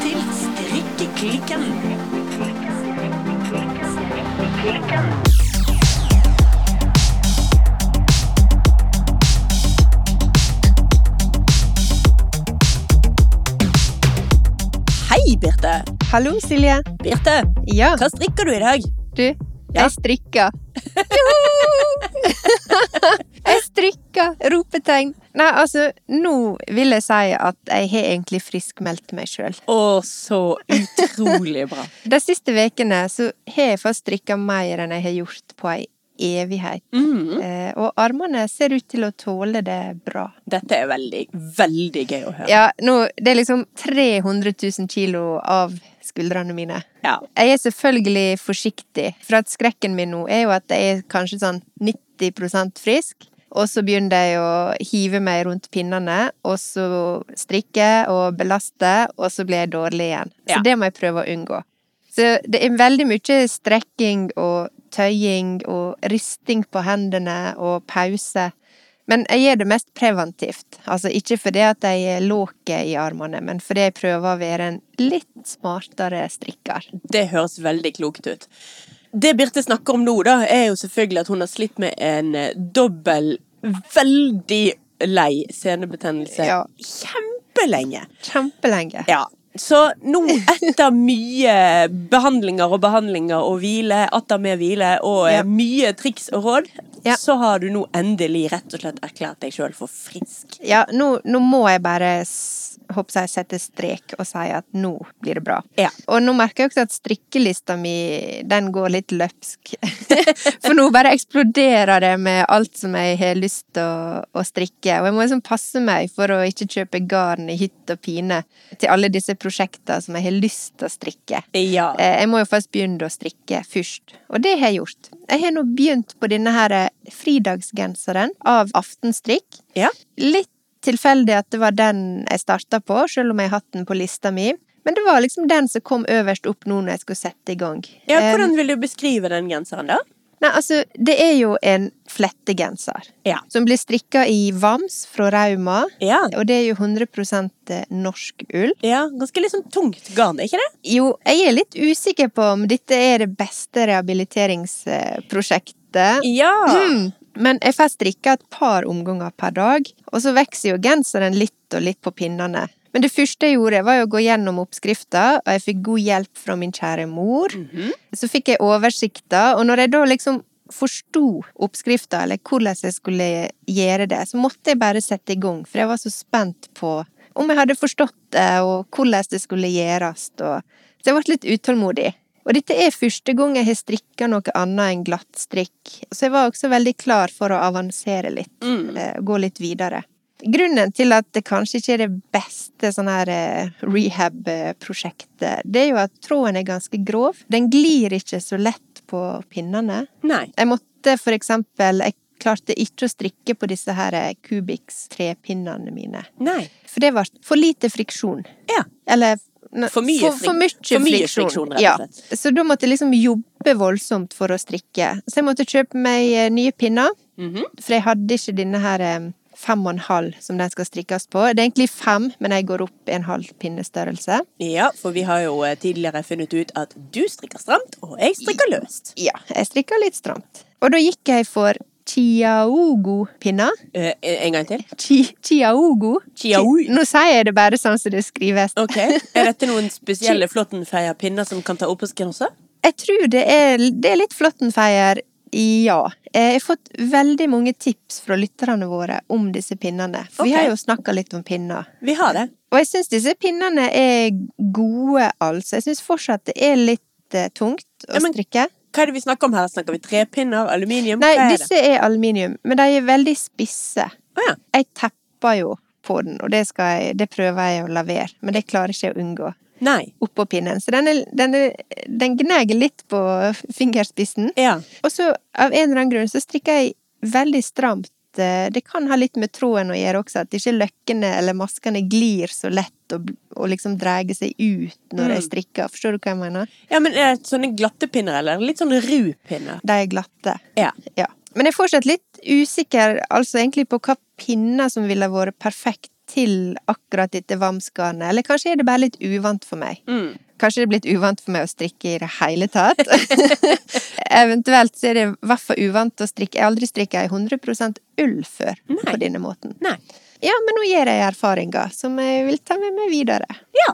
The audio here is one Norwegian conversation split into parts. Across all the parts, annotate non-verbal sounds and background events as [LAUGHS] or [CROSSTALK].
til Strikkeklikken. Hei, Birte. Hallo, Silje. Birte, Ja, hva strikker du i dag? du. Ja. Jeg strikker. [LAUGHS] jeg strikka! Ropetegn. Nei, altså, nå vil jeg si at jeg har egentlig friskmeldt meg sjøl. Å, så utrolig bra. [LAUGHS] De siste ukene så har jeg fått strikka mer enn jeg har gjort på ei evighet. Mm. Eh, og armene ser ut til å tåle det bra. Dette er veldig, veldig gøy å høre. Ja, nå, det er liksom 300 000 kilo av skuldrene mine. Ja. Jeg er selvfølgelig forsiktig, for at skrekken min nå er jo at jeg er kanskje sånn 90% frisk. Og så begynner jeg å hive meg rundt pinnene, og så strikke og belaste, og så blir jeg dårlig igjen. Så Ja. det må jeg prøve å unngå. Så det er veldig mye strekking og tøying og risting på hendene og pause. Men jeg gjør det mest preventivt. Altså ikke fordi at jeg er låke i armene, men fordi jeg prøver å være en litt smartere strikker. Det høres veldig klokt ut. Det Birte snakker om nå, da, er jo selvfølgelig at hun har slitt med en eh, dobbel, veldig lei senebetennelse Ja. kjempelenge. Kjempelenge. Ja. Så nå, etter mye behandlinger og behandlinger og hvile, atter med hvile og eh, Ja. mye triks og råd, Ja. så har du nå endelig rett og slett erklært deg sjøl for frisk. Ja, nå, nå må jeg bare håper jeg sette strek og si at nå blir det bra. Ja. Og nå merker jeg også at strikkelista mi, den går litt løpsk. [LAUGHS] For nå bare eksploderer det med alt som jeg har lyst til å, å strikke. Og jeg må liksom passe meg for å ikke kjøpe garn i hytt og pine til alle disse prosjektene som jeg har lyst til å strikke. Ja. Eh, Jeg må jo først begynne å strikke først, og det har jeg gjort. Jeg har nå begynt på denne her eh, fridagsgenseren av Aftenstrikk. ja. Litt tilfeldig at det var den jeg starta på, selv om jeg har hatt den på lista mi. Men det var liksom den som kom øverst opp nå når jeg skulle sette i gang. ja hvordan vil du beskrive den genseren, da? Nei, altså, det er jo en flettegenser. Ja. Som blir strikka i Vams fra Rauma. Ja. Og det er jo 100% norsk ull. ja ganske litt sånn tungt garn, ikke det? Jo, jeg er litt usikker på om dette er det beste rehabiliteringsprosjektet. Ja. Mm. Men jeg får strikka et par omganger per dag, og så vokser jo genseren litt og litt på pinnene. Men det første jeg gjorde, var å gå gjennom oppskrifta, og jeg fikk god hjelp fra min kjære mor. Så fikk jeg oversikta, og når jeg da liksom forsto oppskrifta, eller hvordan jeg skulle gjøre det, så måtte jeg bare sette i gang, for jeg var så spent på om jeg hadde forstått det, og hvordan det skulle gjøres, og Så jeg ble litt utålmodig. Og dette er første gang jeg har strikka noe annet enn glattstrikk, så jeg var også veldig klar for å avansere litt, mm. gå litt videre. Grunnen til at det kanskje ikke er det beste sånn her eh, rehab-prosjektet, det er jo at tråden er ganske grov. Den glir ikke så lett på pinnene. Nei. Jeg måtte for eksempel Jeg klarte ikke å strikke på disse her eh, Kubix trepinnene mine. Nei. For det var for lite friksjon. Ja. Eller For mye for, for mye, for mye friksjon. og ja. slett. Så da måtte jeg liksom jobbe voldsomt for å strikke. Så jeg måtte kjøpe meg eh, nye pinner, Mhm. for jeg hadde ikke denne her eh, fem og en halv som den skal strikkes på. Det er egentlig fem, men jeg går opp en halv pinnestørrelse. Ja, for vi har jo eh, tidligere funnet ut at du strikker stramt, og jeg strikker løst. Ja, jeg strikker litt stramt. Og da gikk jeg for Chiaogo-pinner. Eh, en gang til. Chi Chiaogo. Chiao- Nå sier jeg det bare sånn som det skrives. Ok, Er dette noen [LAUGHS] spesielle Flåttenfeia pinner som kan ta oppvask også? Jeg tror det er, det er litt Flåttenfeier, ja. Jeg har fått veldig mange tips fra lytterne våre om disse pinnene. For vi har jo snakka litt om pinner. Vi har det. Og jeg syns disse pinnene er gode, altså. Jeg syns fortsatt det er litt eh, tungt å Ja, men- strikke. Hva er det vi snakker om her? Snakker vi trepinner, aluminium? Nei, er disse er aluminium, men de er veldig spisse. Oh, ja. Jeg tepper jo på den, og det, jeg, det prøver jeg å la være. Men det klarer ikke jeg å unngå. Nei. Oppå pinnen. Så den, er, den, er, den gnager litt på fingerspissen. Ja. Og så av en eller annen grunn så strikker jeg veldig stramt. Eh, Det kan ha litt med tråden å gjøre også, at ikke løkkene eller maskene glir så lett og, og liksom dreier seg ut når jeg Mm. strikker. Forstår du hva jeg mener? ja, men er det sånne glatte pinner, eller litt sånne ru pinner? De er glatte. Ja. Ja. Men jeg er fortsatt litt usikker altså egentlig på hva pinner som ville vært perfekt til akkurat dette vamsgarnet, eller kanskje er det bare litt uvant for meg. Mm. Kanskje det er blitt uvant for meg å strikke i det hele tatt. [LAUGHS] Eventuelt så er det i hvert fall uvant å strikke. Jeg har aldri strikka i 100% ull før Nei. på denne måten. Nei. Ja, men nå gjør jeg erfaringer som jeg vil ta med meg videre. Ja.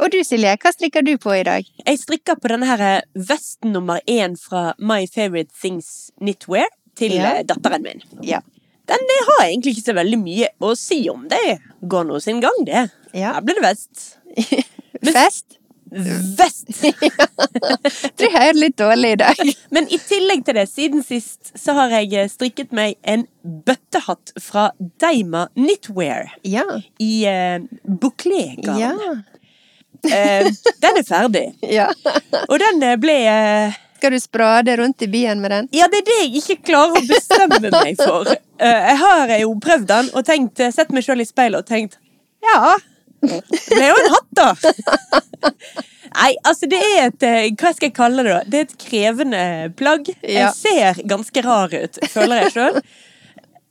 Og du Silje, hva strikker du på i dag? Jeg strikker på denne her vest vesten nummer én fra My Favorite Things Knitwear til Ja. eh, datteren min. Ja. Den det har egentlig ikke så veldig mye å si om. Det går nå sin gang, det. Ja. Her blir det vest. [LAUGHS] Men- Fest? Vest! [LAUGHS] Du hører litt dårlig i dag. [LAUGHS] Men i tillegg til det, siden sist, så har jeg eh, strikket meg en bøttehatt fra Deima Knitwear Ja. i uh, bouclé-garn. Ja. Eh, den er ferdig. [LAUGHS] ja. Og den eh, ble eh, Skal du sprade rundt i byen med den? Ja, det er det jeg ikke klarer å bestemme meg for. Jeg har jo prøvd den og tenkt, sett meg sjøl i speilet og tenkt Ja, det ble jo en hatt, da. [LAUGHS] Nei, altså det er et Hva skal jeg kalle det, da? Det er et krevende plagg. Jeg ser ganske rar ut, føler jeg sjøl.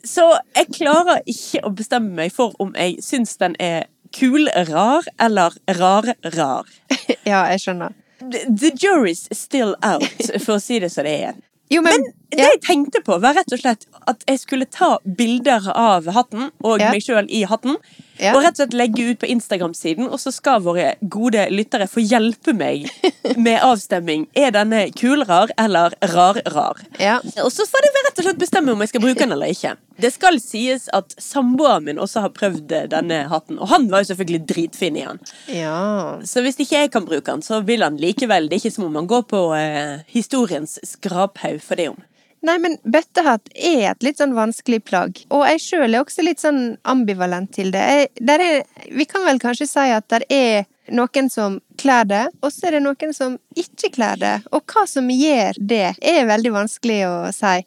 Så jeg klarer ikke å bestemme meg for om jeg syns den er kul-rar eller rar-rar. [LAUGHS] Ja, jeg skjønner. The the jury's still out, for å si det som det er. Jo, men, Det jeg tenkte på, var rett og slett at jeg skulle ta bilder av hatten og meg sjøl i hatten. Ja. Og rett og slett legge ut på Instagram-siden, og så skal våre gode lyttere få hjelpe meg [LAUGHS] med avstemming. Er denne kul-rar eller rar-rar? ja. Og så får de rett og slett bestemme om jeg skal bruke den eller ikke. Det skal sies at samboeren min også har prøvd denne hatten, og han var jo selvfølgelig dritfin i den. ja. Så hvis ikke jeg kan bruke den, så vil han likevel. Det er ikke som om han går på eh, historiens skraphaug for det om. Nei, men bøttehatt er et litt sånn vanskelig plagg. Og jeg sjøl er også litt sånn ambivalent til det. Jeg, er, vi kan vel kanskje si at det er noen som kler det, og så er det noen som ikke kler det. Og hva som gjør det, er veldig vanskelig å si.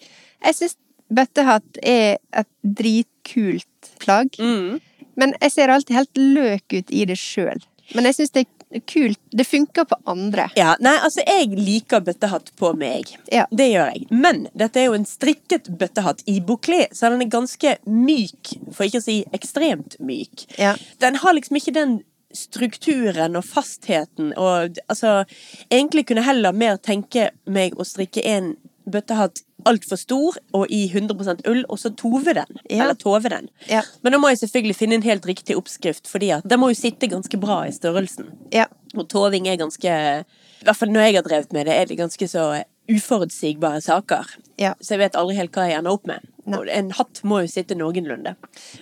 Jeg syns bøttehatt er et dritkult plagg. Mm. Men jeg ser alltid helt løk ut i det sjøl. Men jeg syns det er kult. Det funker på andre. Ja, nei, altså jeg liker bøttehatt på meg. Ja. Det gjør jeg. Men dette er jo en strikket bøttehatt i bouclé, så den er ganske myk, for ikke å si ekstremt myk. Ja. Den har liksom ikke den strukturen og fastheten og altså Egentlig kunne jeg heller mer tenke meg å strikke en bøttehatt altfor stor og i 100% ull, og så tove den. Ja. Eller tove den. Ja. Men da må jeg selvfølgelig finne en helt riktig oppskrift, fordi at den må jo sitte ganske bra i størrelsen. Ja. Og toving er ganske I hvert fall når jeg har drevet med det, er det ganske så uforutsigbare saker. Ja. Så jeg vet aldri helt hva jeg ender opp med. Og en hatt må jo sitte noenlunde.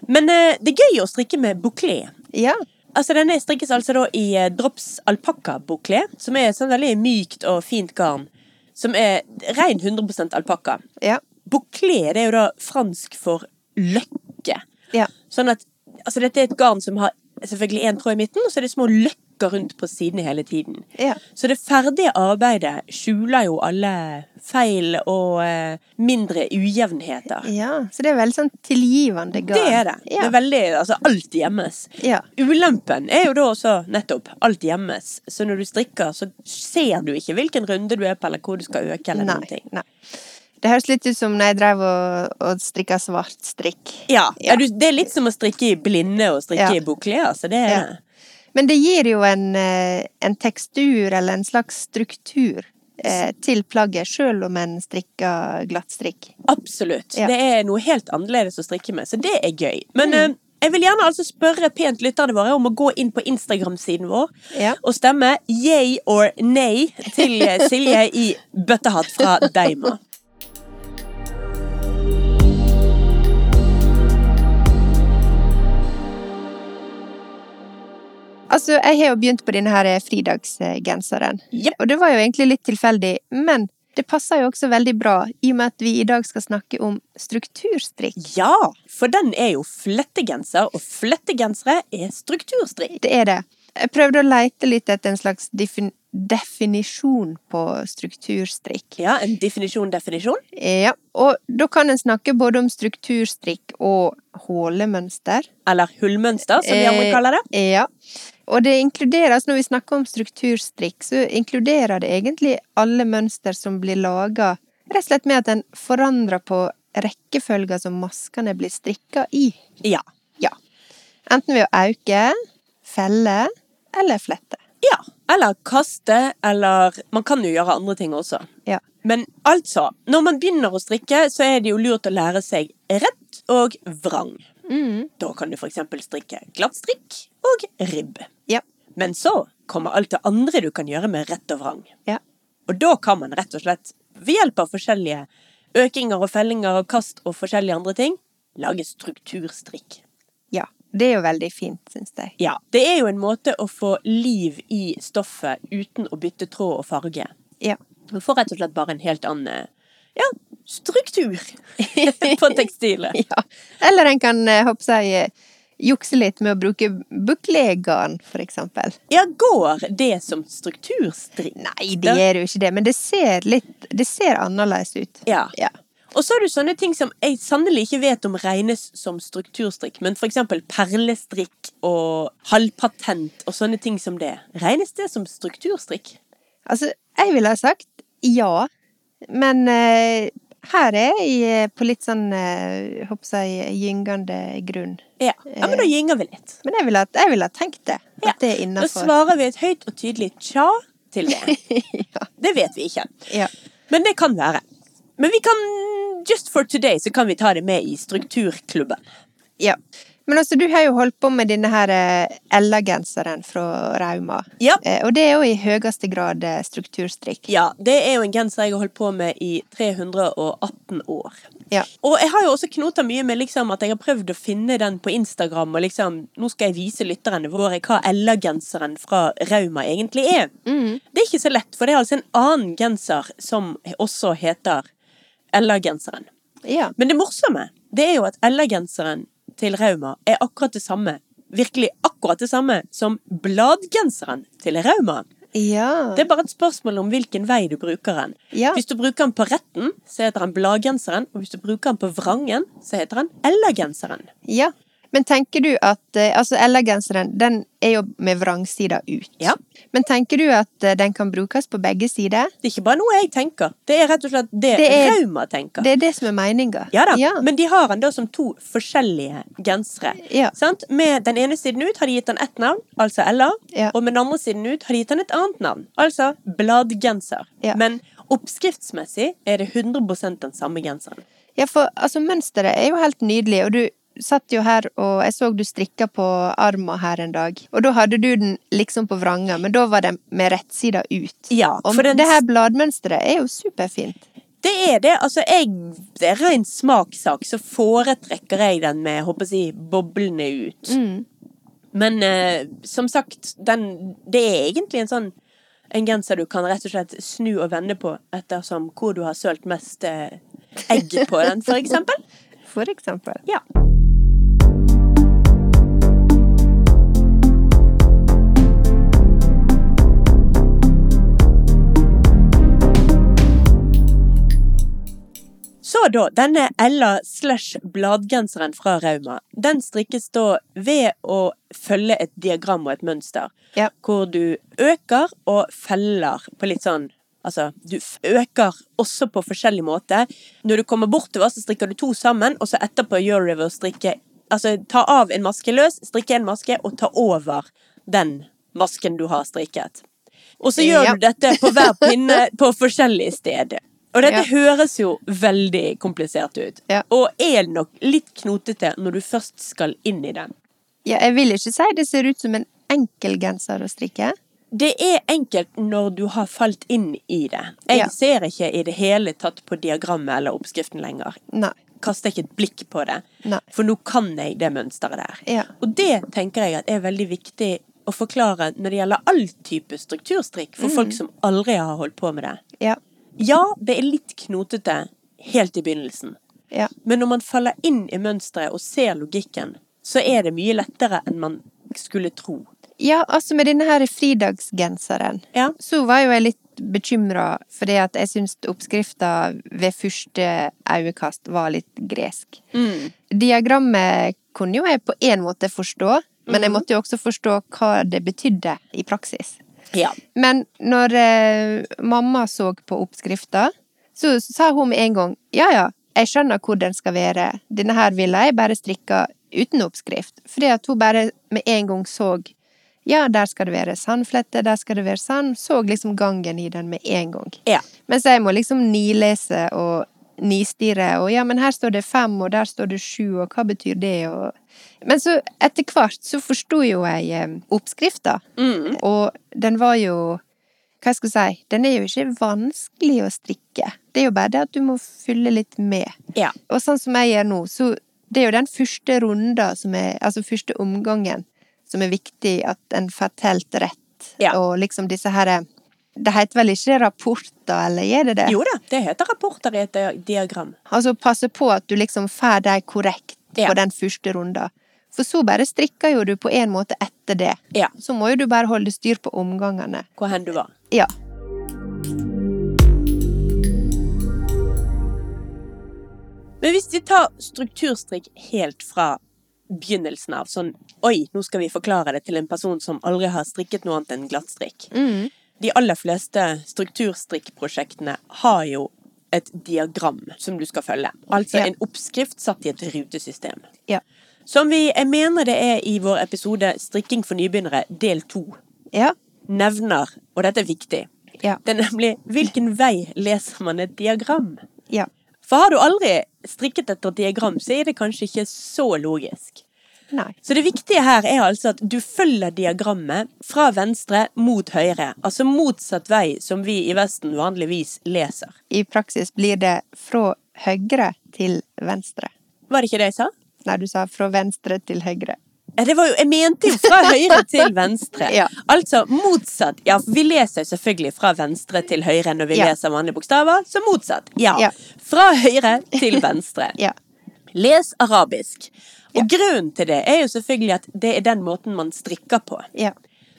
Men uh, det er gøy å strikke med bouclé. Ja. Altså Denne strikkes altså da i eh, drops alpakka-bouclé, som er sånn veldig mykt og fint garn. Som er ren 100 alpakka. Ja. Bouclé det er jo da fransk for løkke. Ja. Sånn at altså Dette er et garn som har selvfølgelig én tråd i midten, og så er det små løkker rundt på sidene hele tiden. Ja. Så det ferdige arbeidet skjuler jo alle feil og eh, mindre ujevnheter. ja. Så det er veldig sånn tilgivende garn. Det er det. Ja. Det er veldig, altså Alt gjemmes. Ja. Ulempen er jo da også nettopp alt gjemmes. Så når du strikker, så ser du ikke hvilken runde du er på, eller hvor du skal øke. eller noen Nei, ting. nei. Det høres litt ut som når jeg drev og, og strikka svart strikk. Ja, Ja. du, Det er litt som å strikke i blinde og strikke i bouclé. Altså, det er Ja. Men det gir jo en, eh, en tekstur eller en slags struktur eh, til plagget, sjøl om en strikker glattstrikk. Absolutt. Ja. Det er noe helt annerledes å strikke med, så det er gøy. Men Mm. eh, jeg vil gjerne altså spørre pent lytterne våre om å gå inn på Instagram-siden vår Ja. og stemme yay or nay til Silje i bøttehatt fra Deima. [LAUGHS] Altså, jeg har jo begynt på denne her fridagsgenseren. yep. Og det var jo egentlig litt tilfeldig, men det passer jo også veldig bra, i og med at vi i dag skal snakke om strukturstrikk. Ja, for den er jo flettegenser, og flettegensere er strukturstrikk. Det er det. Jeg prøvde å leite litt etter en slags defin definisjon på strukturstrikk. Ja, en definisjon-definisjon. Ja, og da kan en snakke både om strukturstrikk og hålemønster. Eller hullmønster, som de andre Eh, kaller det. Ja. Og det inkluderes, når vi snakker om strukturstrikk, så inkluderer det egentlig alle mønster som blir laga Rett og slett med at en forandrer på rekkefølga som maskene blir strikka i. Ja. Ja. Enten ved å auke, felle eller flette. Ja. Eller kaste, eller Man kan jo gjøre andre ting også. Ja. Men altså, når man begynner å strikke, så er det jo lurt å lære seg rett og vrang. Mm. Da kan du eksempel strikke glattstrikk og ribb. Men så kommer alt det andre du kan gjøre med rett og vrang. Ja. Og da kan man rett og slett, ved hjelp av forskjellige økinger og fellinger og kast og forskjellige andre ting, lage strukturstrikk. Ja. Det er jo veldig fint, syns jeg. Ja, det er jo en måte å få liv i stoffet uten å bytte tråd og farge. Ja. Du får rett og slett bare en helt annen ja, struktur [LAUGHS] på tekstilet. ja. Eller en kan, hoppe håper jeg, jukse litt med å bruke buklegarn, for eksempel. Ja, går det som strukturstrikk? Nei, det gjør jo ikke det, men det ser litt Det ser annerledes ut. Ja. Ja. Og så er det sånne ting som jeg sannelig ikke vet om regnes som strukturstrikk, men for eksempel perlestrikk og halvpatent og sånne ting som det. Regnes det som strukturstrikk? Altså, jeg ville ha sagt ja, men eh, her er jeg eh, på litt sånn, eh, håper jeg, gyngende grunn. Ja. ja men da gynger vi litt. Men jeg ville ha, vil ha tenkt det. At Ja, det er Da svarer vi et høyt og tydelig tja til det. [LAUGHS] ja. Det vet vi ikke. ja. Men det kan være. Men vi kan, just for today, så kan vi ta det med i strukturklubben. ja. Men altså, du har jo holdt på med denne her eh, Ella-genseren fra Rauma. Ja. Eh, og det er jo i høyeste grad eh, strukturstrikk. Ja, det er jo en genser jeg har holdt på med i 318 år. Ja. Og jeg har jo også knota mye med liksom at jeg har prøvd å finne den på Instagram, og liksom Nå skal jeg vise lytterne våre hva Ella-genseren fra Rauma egentlig er. Mm. Det er ikke så lett, for det er altså en annen genser som også heter Ella-genseren. Ja. Men det morsomme, det er jo at Ella-genseren til Rauma er akkurat det samme, virkelig akkurat det samme, som bladgenseren til Rauma. Ja. Det er bare et spørsmål om hvilken vei du bruker den. Ja. Hvis du bruker den på retten, så heter den bladgenseren, og hvis du bruker den på vrangen, så heter den Ella-genseren. ja. Men tenker du at eh, Altså, Ella-genseren, den er jo med vrangsida ut. Ja. Men tenker du at eh, den kan brukes på begge sider? Det er ikke bare noe jeg tenker, det er rett og slett det, Det er- Rauma tenker. Det er det som er meninga. Ja da, Ja. men de har den da som to forskjellige gensere. Ja. Sant? Med den ene siden ut har de gitt den ett navn, altså Ella, Ja. og med den andre siden ut har de gitt den et annet navn, altså bladgenser. Ja. Men oppskriftsmessig er det 100 den samme genseren. Ja, for altså, mønsteret er jo helt nydelig, og du satt jo her og jeg så du strikka på arma her en dag. Og da hadde du den liksom på vranga, men da var den med rettsida ut. Ja, for den- det her bladmønsteret er jo superfint. Det er det. Altså, jeg Det er ren smakssak, så foretrekker jeg den med, håper jeg, si, boblene ut. Mm. Men eh, som sagt, den Det er egentlig en sånn en genser du kan rett og slett snu og vende på ettersom hvor du har sølt mest eh, egg på den, for eksempel. [LAUGHS] For eksempel. Ja. Så da, denne Ella slash bladgenseren fra Rauma, den strikkes da ved å følge et diagram og et mønster, Ja. hvor du øker og feller på litt sånn Altså, du øker også på forskjellig måte. Når du kommer bortover, så strikker du to sammen, og så etterpå gjør du ved å strikke Altså, ta av en maske løs, strikke en maske, og ta over den masken du har strikket. Og så gjør Ja. du dette på hver pinne på forskjellig sted. Og dette Ja. høres jo veldig komplisert ut, Ja. og er nok litt knotete når du først skal inn i den. Ja, jeg vil ikke si det ser ut som en enkel genser å strikke. Det er enkelt når du har falt inn i det. Jeg Ja. ser ikke i det hele tatt på diagrammet eller oppskriften lenger. Nei. Kaster ikke et blikk på det. Nei. For nå kan jeg det mønsteret der. Ja. Og det tenker jeg at er veldig viktig å forklare når det gjelder all type strukturstrikk, for folk som aldri har holdt på med det. Ja. Ja, det er litt knotete helt i begynnelsen. Ja. Men når man faller inn i mønsteret og ser logikken, så er det mye lettere enn man skulle tro. Ja, altså med denne her fridagsgenseren, Ja. så var jo jeg litt bekymra fordi at jeg syns oppskrifta ved første øyekast var litt gresk. Diagrammet kunne jo jeg på en måte forstå, men jeg måtte jo også forstå hva det betydde i praksis. Ja. Men når eh, mamma så på oppskrifta, Så sa hun med en gang ja ja, jeg skjønner hvor den skal være, denne her ville jeg bare strikka uten oppskrift. Fordi at hun bare med en gang så ja, der skal det være sandflette, der skal det være sand. Så liksom gangen i den med en gang. Ja. Mens jeg må liksom nilese og nistirre, og ja, men her står det fem, og der står det sju, og hva betyr det, og Men så etter hvert så forsto jo jeg eh, oppskrifta, Mm. og den var jo hva skal jeg si, den er jo ikke vanskelig å strikke. Det er jo bare det at du må fylle litt med. Ja. Og sånn som jeg gjør nå, så det er jo den første runda som er, altså første omgangen, som er viktig at en får telt rett. Ja. Og liksom disse her Det heter vel ikke rapporter, eller gjør det det? Jo da, det heter rapporter i et diagram. Altså passe på at du liksom får dem korrekt Ja. på den første runden. For så bare strikker jo du på en måte etter det. Ja. Så må jo du bare holde styr på omgangene. Hvor hen du var. Ja. Men hvis vi tar strukturstrikk helt fra begynnelsen av, sånn oi, nå skal vi forklare det til en person som aldri har strikket noe annet enn glattstrikk. Mm. De aller fleste strukturstrikkprosjektene har jo et diagram som du skal følge. Altså Ja. en oppskrift satt i et rutesystem. Ja. Som vi, jeg mener det er i vår episode Strikking for nybegynnere del to, Ja. nevner, og dette er viktig, Ja. det er nemlig hvilken vei leser man et diagram? Ja. For har du aldri strikket etter et diagram, så er det kanskje ikke så logisk. Nei. Så det viktige her er altså at du følger diagrammet fra venstre mot høyre. Altså motsatt vei som vi i Vesten vanligvis leser. I praksis blir det fra høyre til venstre. Var det ikke det jeg sa? Nei, du sa fra venstre til høyre. Ja, det var jo, jeg mente jo fra høyre til venstre. [LAUGHS] Ja. Altså motsatt. Ja, vi leser jo selvfølgelig fra venstre til høyre når vi Ja. leser vanlige bokstaver, så motsatt. Ja. Ja. Fra høyre til venstre. [LAUGHS] Ja. Les arabisk. Og grunnen til det er jo selvfølgelig at det er den måten man strikker på. Ja.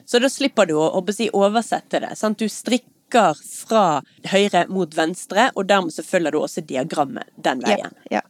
Så da slipper du å, å si, oversette det. Sant? Du strikker fra høyre mot venstre, og dermed så følger du også diagrammet den veien. ja.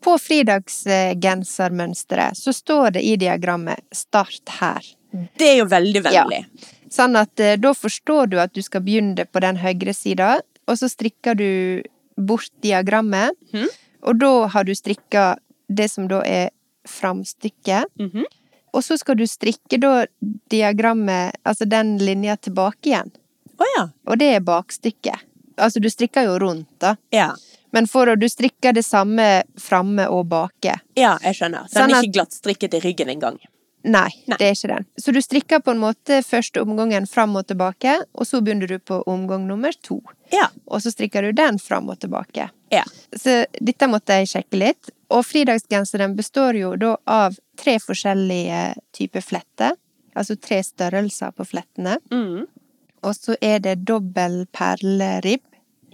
På fridagsgensermønsteret så står det i diagrammet 'start her'. Det er jo veldig vennlig. Sånn at eh, da forstår du at du skal begynne på den høyre sida, og så strikker du bort diagrammet, Mm. og da har du strikka det som da er framstykket. Mhm. Og så skal du strikke da diagrammet, altså den linja tilbake igjen. Oh, ja. Og det er bakstykket. Altså, du strikker jo rundt, da. ja. Men for å du strikker det samme framme og bake. Ja, jeg skjønner. Så Den Sånn er ikke glattstrikket i ryggen engang. Nei, Nei. det er ikke den. Så du strikker på en måte første omgangen fram og tilbake, og så begynner du på omgang nummer to. Ja. Og så strikker du den fram og tilbake. Ja. Så dette måtte jeg sjekke litt. Og fridagsgenseren består jo da av tre forskjellige typer fletter. Altså tre størrelser på flettene. Mm. Og så er det dobbel perleribb.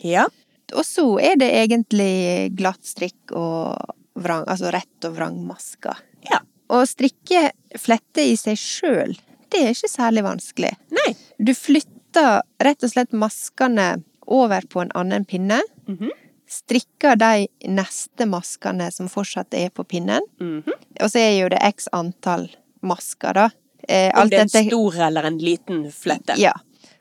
Ja. Og så er det egentlig glattstrikk og vrang, altså rett og vrang masker. Ja. Å strikke flette i seg sjøl, det er ikke særlig vanskelig. Nei. Du flytter rett og slett maskene over på en annen pinne. Mhm. Strikker de neste maskene som fortsatt er på pinnen. Mhm. Og så er jo det x antall masker, da. Eh, Om det er en dette- stor eller en liten flette. ja.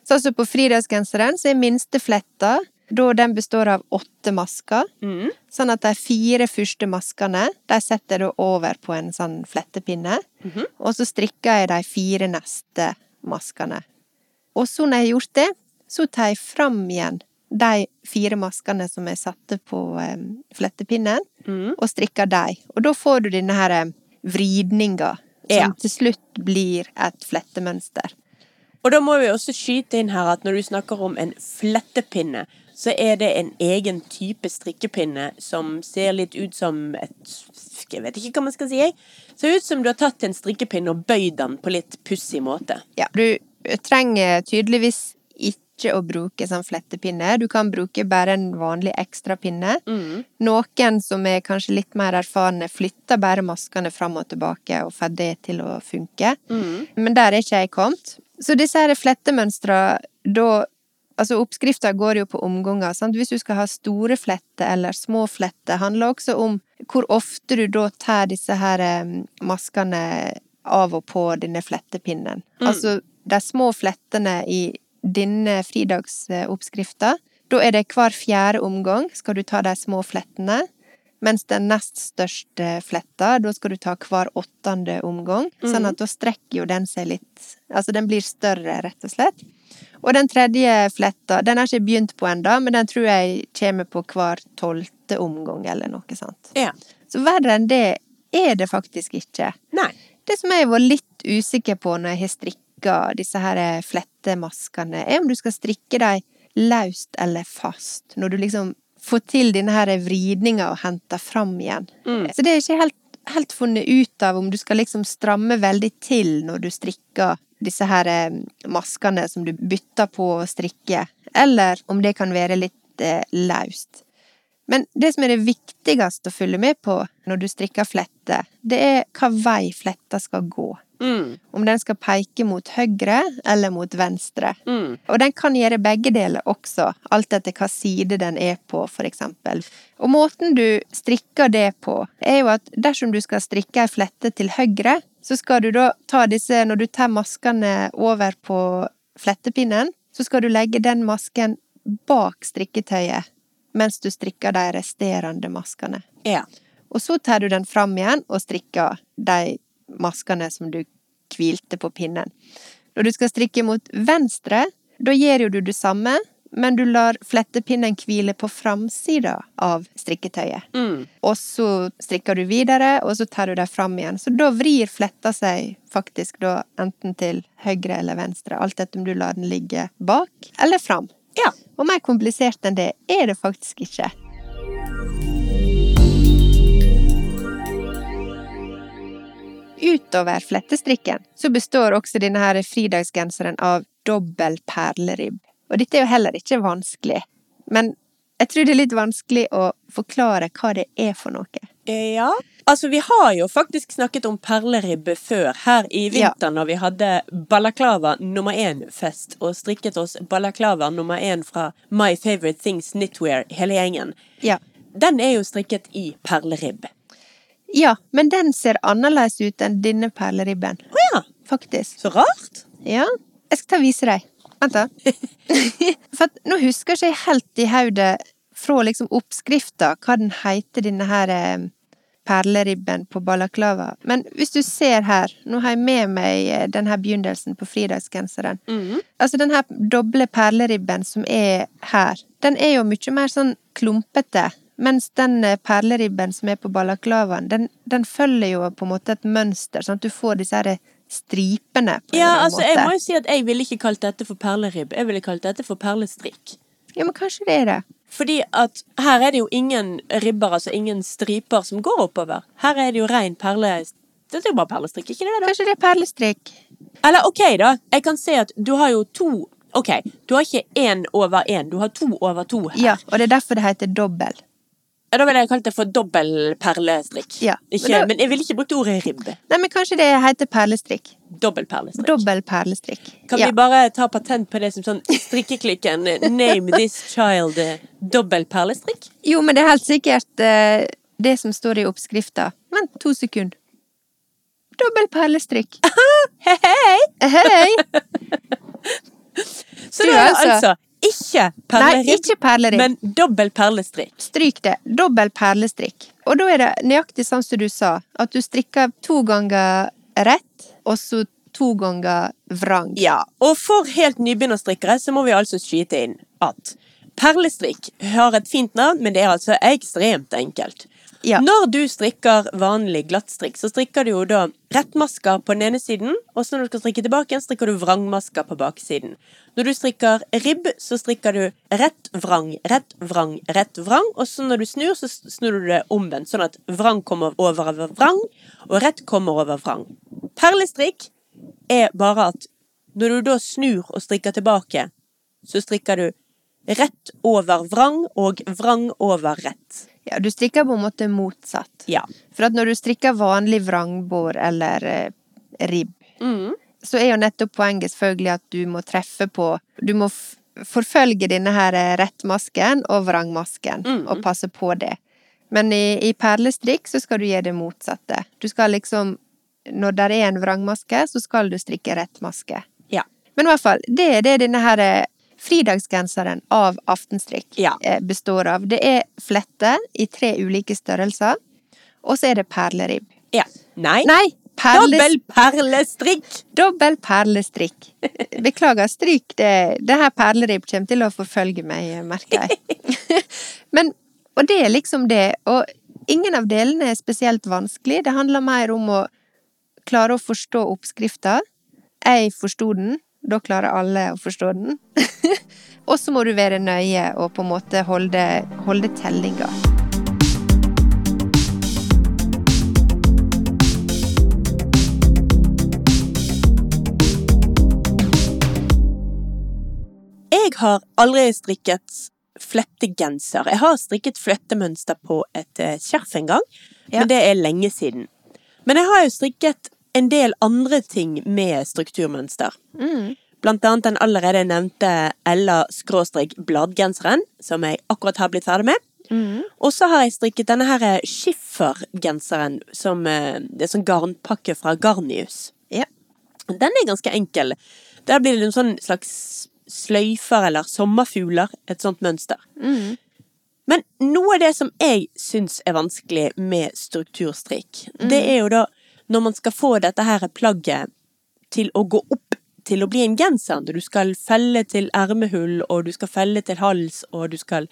Sånn som på fridagsgenseren, så er minste fletta da den består av åtte masker. mm. Sånn at de fire første maskene, de setter jeg over på en sånn flettepinne. Mhm. Og så strikker jeg de fire neste maskene. Og så når jeg har gjort det, så tar jeg fram igjen de fire maskene som jeg satte på um, flettepinnen, mm. og strikker de. Og da får du denne her eh, vridninga, som Ja. til slutt blir et flettemønster. Og da må vi også skyte inn her at når du snakker om en flettepinne, så er det en egen type strikkepinne som ser litt ut som et Jeg vet ikke hva man skal si, jeg. Ser ut som du har tatt en strikkepinne og bøyd den på litt pussig måte. Ja, du trenger tydeligvis ikke å bruke sånn flettepinne. Du kan bruke bare en vanlig ekstrapinne. Mm. Noen som er kanskje litt mer erfarne, flytter bare maskene fram og tilbake og får det til å funke. Mm. Men der er ikke jeg kommet. Så disse her flettemønstra, da Altså, oppskrifta går jo på omganger. Sant? Hvis du skal ha store fletter eller små fletter, handler også om hvor ofte du da tar disse her eh, maskene av og på denne flettepinnen. Altså, de små flettene i denne fridagsoppskrifta, Da er det hver fjerde omgang skal du ta de små flettene. Mens den nest største fletta, da skal du ta hver åttende omgang. Sånn at da strekker jo den seg litt Altså den blir større, rett og slett. Og den tredje fletta, den har jeg ikke begynt på ennå, men den tror jeg kommer på hver tolvte omgang, eller noe sånt. Ja. Så verre enn det er det faktisk ikke. Nei. Det som jeg var litt usikker på når jeg har strikka disse her flettemaskene, er om du skal strikke dem løst eller fast. Når du liksom får til denne her vridninga og henter fram igjen. Mm. Så det er ikke helt, helt funnet ut av om du skal liksom stramme veldig til når du strikker disse her eh, maskene som du bytter på å strikke, eller om det kan være litt eh, løst. Men det som er det viktigste å følge med på når du strikker flette, det er hva vei fletta skal gå. Mm. Om den skal peke mot høyre eller mot venstre. Mm. Og den kan gjøre begge deler også, alt etter hva side den er på, for eksempel. Og måten du strikker det på, er jo at dersom du skal strikke ei flette til høyre, så skal du da ta disse, når du tar maskene over på flettepinnen, så skal du legge den masken bak strikketøyet mens du strikker de resterende maskene. Ja. Og så tar du den fram igjen og strikker de maskene som du hvilte på pinnen. Når du skal strikke mot venstre, da gjør jo du det samme, men du lar flettepinnen hvile på framsida av strikketøyet. Mm. Og så strikker du videre, og så tar du dem fram igjen. Så da vrir fletta seg faktisk da enten til høyre eller venstre, alt etter om du lar den ligge bak eller fram. Ja. Og mer komplisert enn det er det faktisk ikke. Utover flettestrikken så består også denne her fridagsgenseren av dobbel perleribb. Og dette er jo heller ikke vanskelig, men jeg tror det er litt vanskelig å forklare hva det er for noe. Ja. Altså, vi har jo faktisk snakket om perleribbe før, her i vinter når vi hadde balaklava nummer én-fest, og strikket oss balaklava nummer én fra My Favorite Things Knitwear, hele gjengen. Ja. Den er jo strikket i perleribb. Ja, men den ser annerledes ut enn denne perleribben, Å ja, faktisk. så rart. Ja, jeg skal ta og vise deg. Vent da. [LAUGHS] For at nå husker ikke jeg helt i hodet fra liksom oppskrifta hva den heter, denne her eh, perleribben på balaklava. Men hvis du ser her, nå har jeg med meg denne den her begynnelsen på fridagsgenseren. Mhm. Altså den her doble perleribben som er her, den er jo mye mer sånn klumpete. Mens den eh, perleribben som er på balaklavaen, den, den følger jo på en måte et mønster, sånn at du får disse her stripene på en Ja, altså, jeg må jo si at jeg ville ikke kalt dette for perleribb. Jeg ville kalt dette for perlestrikk. Ja, men kanskje det er det. Fordi at her er det jo ingen ribber, altså ingen striper som går oppover. Her er det jo rein perle... Dette er jo bare perlestrikk, ikke det? da? Kanskje det er perlestrikk. Eller ok, da. Jeg kan se at du har jo to Ok, du har ikke én over én, du har to over to her. Ja, og det er derfor det heter dobbel. Ja, Da ville jeg kalt det for dobbel perlestrikk. Ja, Ikke, men men, jeg ville ikke brukt ordet ribbe. Nei, men kanskje det heter perlestrikk. Dobbel perlestrikk. Dobbel perlestrikk. Kan ja. vi bare ta patent på det som sånn strikkeklikken Name this child eh, dobbel perlestrikk? Jo, men det er helt sikkert uh, det som står i oppskrifta. Vent to sekunder. Dobbel perlestrikk. Hei, hei! Hei! [LAUGHS] Så Du, da er altså- altså ikke Nei, ikke perleribb. men dobbel perlestrikk. Stryk det. Dobbel perlestrikk. Og da er det nøyaktig sånn som du sa, at du strikker to ganger rett, og så to ganger vrang. Ja, og for helt nybegynnerstrikkere så må vi altså skyte inn at perlestrikk har et fint navn, men det er altså ekstremt enkelt. Ja. Når du strikker vanlig glattstrikk, så strikker du jo da rettmasker på den ene siden, og så når du skal strikke tilbake igjen, strikker du vrangmasker på baksiden. Når du strikker ribb, så strikker du rett, vrang, rett, vrang, rett, vrang, og så når du snur, så snur du det omvendt, sånn at vrang kommer over vrang, og rett kommer over vrang. Perlestrikk er bare at når du da snur og strikker tilbake, så strikker du rett over vrang og vrang over rett. Ja, du strikker på en måte motsatt. Ja. For at når du strikker vanlig vrangbår eller eh, ribb, Mm. så er jo nettopp poenget selvfølgelig at du må treffe på Du må forfølge denne her eh, rettmasken og vrangmasken, mm. og passe på det. Men i, i perlestrikk så skal du gjøre det motsatte. Du skal liksom Når det er en vrangmaske, så skal du strikke rettmaske. Ja. Men i hvert fall, det er denne her eh, Fridagsgenseren av Aftenstrikk Ja. eh, består av Det er fletter i tre ulike størrelser, og så er det perleribb. Ja. Nei. Nei! Perles Dobbel perlestrikk! Dobbel perlestrikk. Beklager, stryk det. Det her perleribb kommer til å forfølge meg, merker jeg. [LAUGHS] Men, og det er liksom det. Og ingen av delene er spesielt vanskelig. Det handler mer om å klare å forstå oppskrifta. Jeg forsto den, da klarer alle å forstå den. [LAUGHS] og så må du være nøye og på en måte holde, holde tellinga. Jeg har aldri strikket flettegenser. Jeg har strikket flettemønster på et eh, skjerf en gang, Ja. men det er lenge siden. Men jeg har jo strikket en del andre ting med strukturmønster. Mm. Blant annet den allerede nevnte Ella-bladgenseren, som jeg akkurat har blitt ferdig med. Mm. Og så har jeg strikket denne her eh, skiffergenseren, som eh, det er sånn garnpakke fra Garnius. Ja. Den er ganske enkel. Der blir det en sånn slags sløyfer eller sommerfugler, et sånt mønster. Mm. Men noe av det som jeg syns er vanskelig med strukturstrikk, det er jo da når man skal få dette her plagget til å gå opp til å bli en genser. Du skal felle til ermehull, og du skal felle til hals, og du skal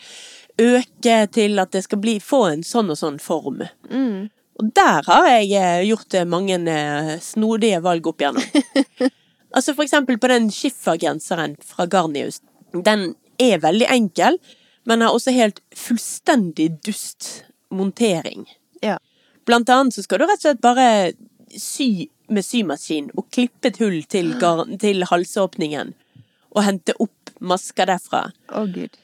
øke til at det skal bli, få en sånn og sånn form. Mm. Og der har jeg eh, gjort eh, mange eh, snodige valg opp igjennom. [LAUGHS] altså for eksempel på den skiffergenseren fra Garnius. Den er veldig enkel, men har også helt fullstendig dust montering. Blant annet så skal du rett og slett bare sy med symaskin og klippe et hull til, [GASPS] til halsåpningen. Og hente opp masker derfra. Å, gud.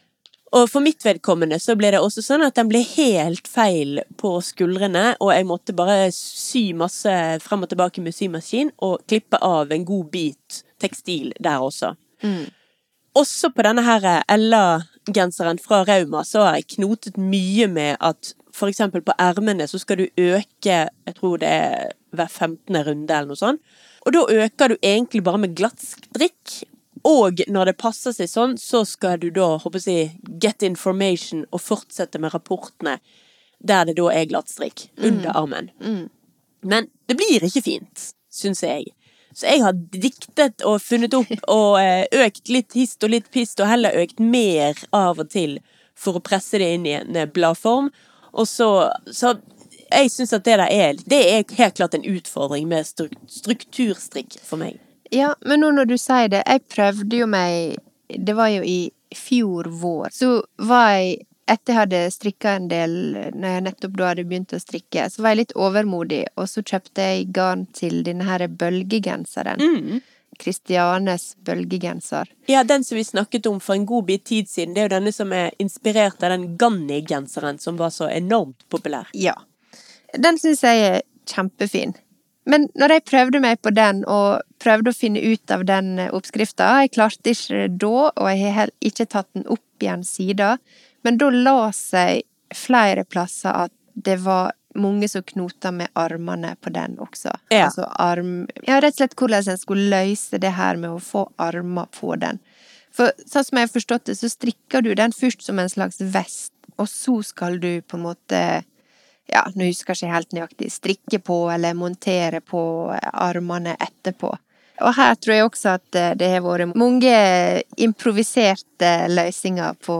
Og for mitt vedkommende så ble det også sånn at den ble helt feil på skuldrene, og jeg måtte bare sy masse frem og tilbake med symaskin, og klippe av en god bit tekstil der også. Mm. Også på denne her Ella-genseren fra Rauma så har jeg knotet mye med at eksempel på ermene så skal du øke, jeg tror det er hver 15. runde eller noe sånt, og da øker du egentlig bare med glatt strikk, og når det passer seg sånn, så skal du da, håper jeg, get information og fortsette med rapportene der det da er glatt strikk under armen. Mm. Men det blir ikke fint, syns jeg. Så jeg har diktet og funnet opp [LAUGHS] og eh, økt litt hist og litt pist, og heller økt mer av og til for å presse det inn i en eh, bladform. Og så, så jeg syns at det der er Det er helt klart en utfordring med strukturstrikk for meg. Ja, men nå når du sier det, jeg prøvde jo meg Det var jo i fjor vår. Så var jeg Etter jeg hadde strikka en del når jeg nettopp da hadde begynt å strikke, så var jeg litt overmodig, og så kjøpte jeg garn til denne her bølgegenseren. Mm. Kristianes bølgegenser. Ja, den som vi snakket om for en god bit tid siden, det er jo denne som er inspirert av den Ganni-genseren som var så enormt populær. Ja. Den syns jeg er kjempefin. Men når jeg prøvde meg på den, og prøvde å finne ut av den oppskrifta Jeg klarte ikke det da, og jeg har ikke tatt den opp igjen siden. Men da la seg flere plasser at det var mange som knoter med armene på den også. Ja. Altså arm Ja, rett og slett hvordan en skulle løse det her med å få armer på den. For sånn som jeg har forstått det, så strikker du den først som en slags vest, og så skal du på en måte ja, nå husker jeg ikke helt nøyaktig, strikke på eller montere på armene etterpå. Og her tror jeg også at eh, det har vært mange improviserte løsninger på,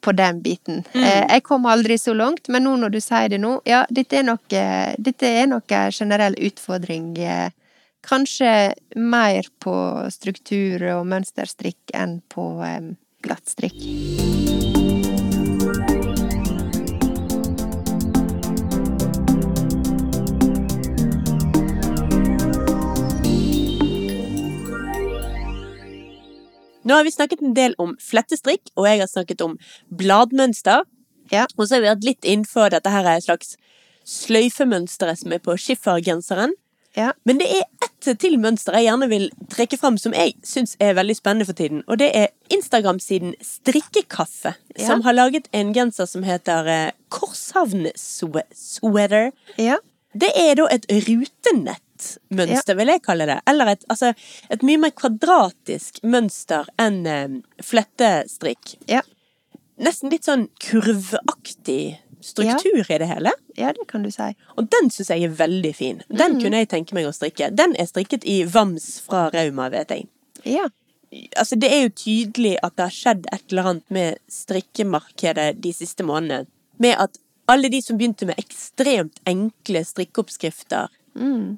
på den biten. Mm. Jeg kom aldri så langt, men nå når du sier det nå, ja, dette er nok, eh, dette er nok en generell utfordring. eh, Kanskje mer på struktur og mønsterstrikk enn på glattstrikk. Nå har vi snakket en del om flettestrikk, og jeg har snakket om bladmønster. Ja. Og så har vi hatt litt innenfor dette her slags sløyfemønsteret som er på skiffergenseren. Ja. Men det er ett til mønster jeg gjerne vil trekke fram som jeg syns er veldig spennende for tiden. Og det er Instagram-siden Strikkekaffe, Ja. som har laget en genser som heter eh, Korshavn Sweater. Ja. Det er da et rutenett mønster, vil jeg kalle det. Eller et, altså, et mye mer kvadratisk mønster enn eh, flettestrikk. Ja. Nesten litt sånn kurvaktig struktur i det hele. ja, det kan du si. Og den syns jeg er veldig fin. Den kunne jeg tenke meg å strikke. Den er strikket i Vams fra Rauma, vet jeg. Ja. Altså, det er jo tydelig at det har skjedd et eller annet med strikkemarkedet de siste månedene. Med at alle de som begynte med ekstremt enkle strikkeoppskrifter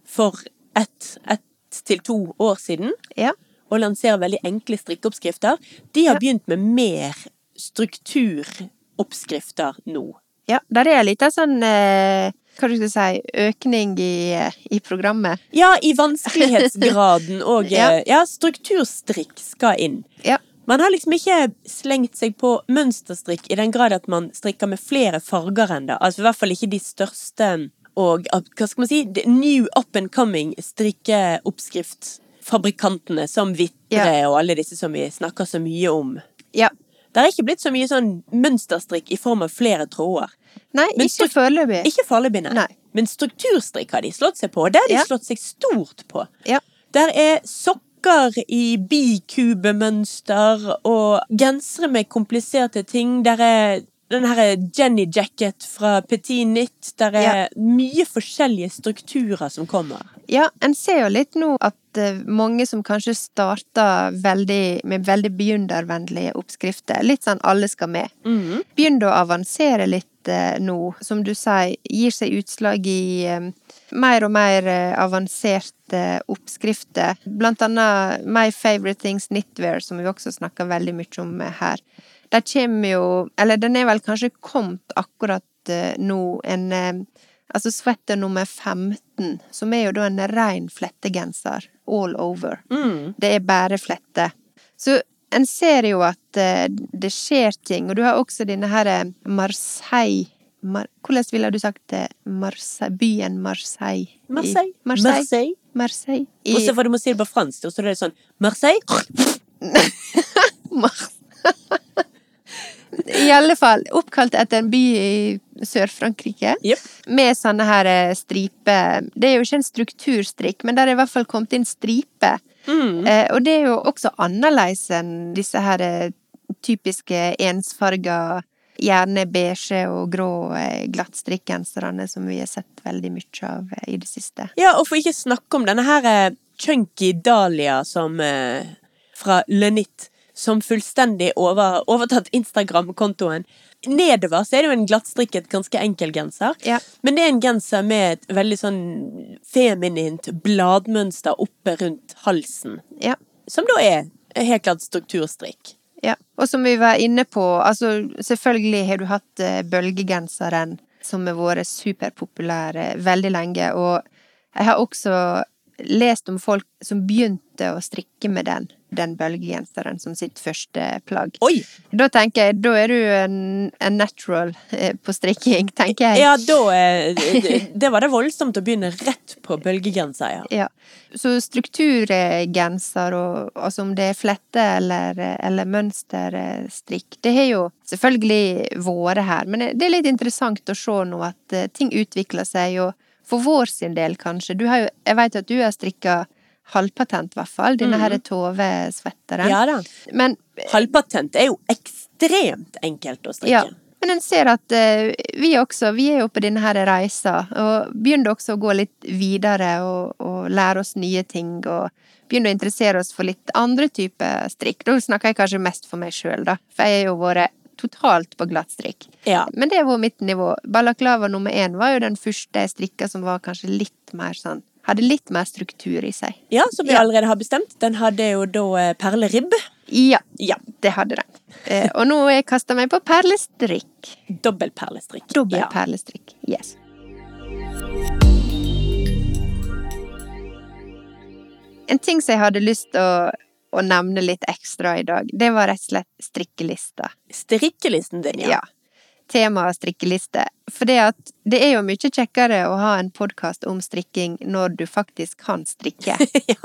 for ett et til to år siden, Ja. og lanserer veldig enkle strikkeoppskrifter, de har Ja. begynt med mer strukturoppskrifter nå. Ja, der er litt av sånn eh, Hva du skal si Økning i, eh, i programmet. Ja, i vanskelighetsgraden [LAUGHS] og Ja. ja. ja, strukturstrikk skal inn. Ja. Man har liksom ikke slengt seg på mønsterstrikk i den grad at man strikker med flere farger ennå. Altså i hvert fall ikke de største og hva skal man si, new up and coming strikkeoppskriftfabrikantene som Vitre yeah. og alle disse som vi snakker så mye om. Ja. Det er ikke blitt så mye sånn mønsterstrikk i form av flere tråder. Nei, Men ikke foreløpig. Ikke foreløpig, nei. Nei. Men strukturstrikk har de slått seg på. og Det har de yeah. slått seg stort på. Der er sokker i bikubemønster og gensere med kompliserte ting. Der er den her Jenny Jacket fra Petit Nytt. Der er Ja. mye forskjellige strukturer som kommer. Ja, en ser jo litt nå at eh, mange som kanskje starter veldig, med veldig begynnervennlige oppskrifter, litt sånn alle skal med, begynner å avansere litt eh, nå. Som du sier, gir seg utslag i eh, mer og mer avanserte oppskrifter. Blant annet My Favorite Things Knitwear, som vi også snakker veldig mye om her. Der kommer jo Eller den er vel kanskje kommet akkurat eh, nå, en eh, Altså sweater nummer 15, som er jo da en rein flettegenser. All over. Det er bare flette. Så en ser jo at eh, det skjer ting, og du har også denne her Marseille Mar Hvordan ville du sagt det? Marseille, byen Marseille. I- Marseille. Marseille. Marseille. Marseille. I, Og så får du må si det på fransk, og så er det sånn Marseille. [LAUGHS] Mars. [LAUGHS] I alle fall oppkalt etter en by i Sør-Frankrike. Yep. Med sånne her eh, striper Det er jo ikke en strukturstrikk, men der er i hvert fall kommet inn striper. Eh, og det er jo også annerledes enn disse her eh, typiske ensfarga, gjerne beige og grå eh, glattstrikkgenserne som vi har sett veldig mye av i det siste. Ja, og for ikke snakke om denne her chunky Dahlia som fra Lenit, som fullstendig over, overtatt Instagram-kontoen. Nedover så er det jo en glattstrikket, ganske enkel genser. Ja. Men det er en genser med et veldig sånn feminint bladmønster oppe rundt halsen. Ja. Som da er helt klart strukturstrikk. Ja, og som vi var inne på, altså selvfølgelig har du hatt eh, bølgegenseren som har vært superpopulær eh, veldig lenge, og jeg har også lest om folk som begynte å strikke med den, den bølgegenseren som sitt første plagg. Oi! Da tenker jeg, da er du en, en natural eh, på strikking, tenker jeg. Ja, da det, det var det voldsomt å begynne rett på bølgegenser, ja. Ja. Så strukturgenser, og, altså om det er flette eller, eller mønsterstrikk, det har jo selvfølgelig vært her, men det er litt interessant å se nå at eh, ting utvikler seg, og for vår sin del kanskje. Du har jo, jeg vet at du har strikka halvpatent, i hvert fall, denne her Tove-svetteren. Ja da. Men Halvpatent er jo ekstremt enkelt å strikke. Ja. Men en ser at uh, vi også, vi er jo på denne her reisa, og begynner også å gå litt videre og, og lære oss nye ting, og begynner å interessere oss for litt andre typer strikk. Da snakker jeg kanskje mest for meg sjøl, da, for jeg har jo vært totalt på glattstrikk. Ja. Men det var mitt nivå. Balaklava nummer én var jo den første jeg strikka som var kanskje litt mer sånn Hadde litt mer struktur i seg. Ja, som vi Ja. allerede har bestemt. Den hadde jo da eh, perleribb. Ja, Ja. det hadde den. Eh, og nå har jeg kasta meg på perlestrikk. Dobbel perlestrikk. Dobbel Ja. perlestrikk. Yes. En ting som jeg hadde lyst til å, å nevne litt ekstra i dag, det var rett og slett strikkelista. Strikkelisten din, ja. Ja. Tema strikkeliste. For det at det er jo mye kjekkere å ha en podkast om strikking når du faktisk kan strikke.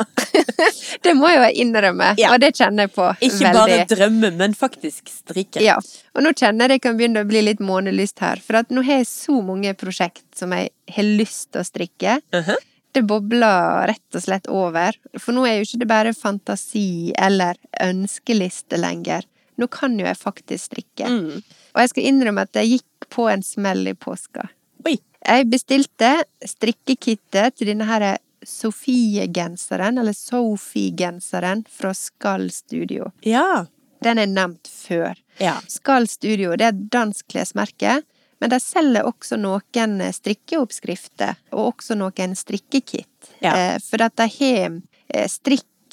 [LAUGHS] [LAUGHS] det må jeg jo innrømme, Ja. og det kjenner jeg på Ikke veldig. bare drømme, men faktisk strikke. Ja, og nå kjenner jeg det kan begynne å bli litt månelyst her, for at nå har jeg så mange prosjekt som jeg har lyst til å strikke. Uh -huh. Det bobler rett og slett over. For nå er jo ikke det bare fantasi eller ønskeliste lenger. Nå kan jo jeg faktisk strikke. Mm. Og jeg skal innrømme at jeg gikk på en smell i påska. Oi. Jeg bestilte strikkekittet til denne her Sofie-genseren, eller Sophie-genseren, fra Skall Studio. Ja. Den er nevnt før. Ja. Skall Studio det er et dansk klesmerke, men de selger også noen strikkeoppskrifter, og også noen strikkekitt. Ja. Eh, For at de har eh,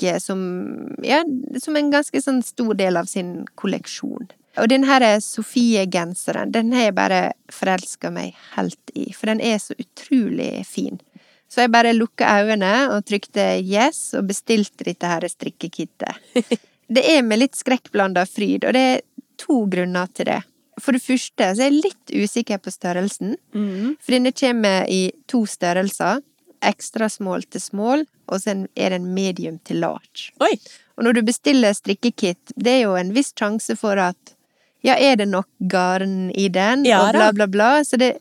strikk som, ja, som en ganske sånn stor del av sin kolleksjon. Og den her Sofie-genseren, den har jeg bare forelska meg helt i, for den er så utrolig fin. Så jeg bare lukka øynene og trykte yes, og bestilte dette her strikkekittet. [LAUGHS] Det er med litt skrekkblanda fryd, og det er to grunner til det. For det første så er jeg litt usikker på størrelsen, Mm. for denne kommer i to størrelser. Ekstra small til small, og så er den medium til large. Oi. Og når du bestiller strikkekit, det er jo en viss sjanse for at ja, er det nok garn i den, Ja og bla, bla, bla. Så det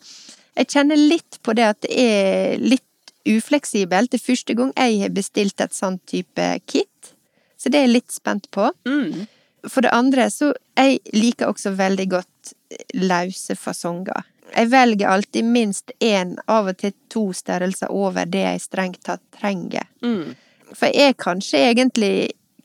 Jeg kjenner litt på det at det er litt ufleksibelt. Det er første gang jeg har bestilt et sånt type kit, så det er jeg litt spent på. Mm. For det andre så jeg liker også veldig godt løse fasonger. Jeg velger alltid minst én, av og til to størrelser over det jeg strengt tatt trenger. Mm. For jeg kanskje egentlig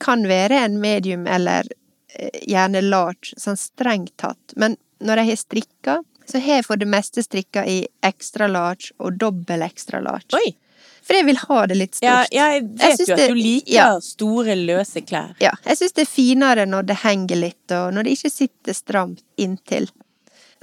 kan være en medium eller eh, gjerne large, sånn strengt tatt, men når jeg har strikka, så har jeg for det meste strikka i extra large og dobbel extra large. Oi. For jeg vil ha det litt stort. Ja, Jeg vet jeg jo at det- du liker ja. store, løse klær. Ja, jeg syns det er finere når det henger litt, og når det ikke sitter stramt inntil.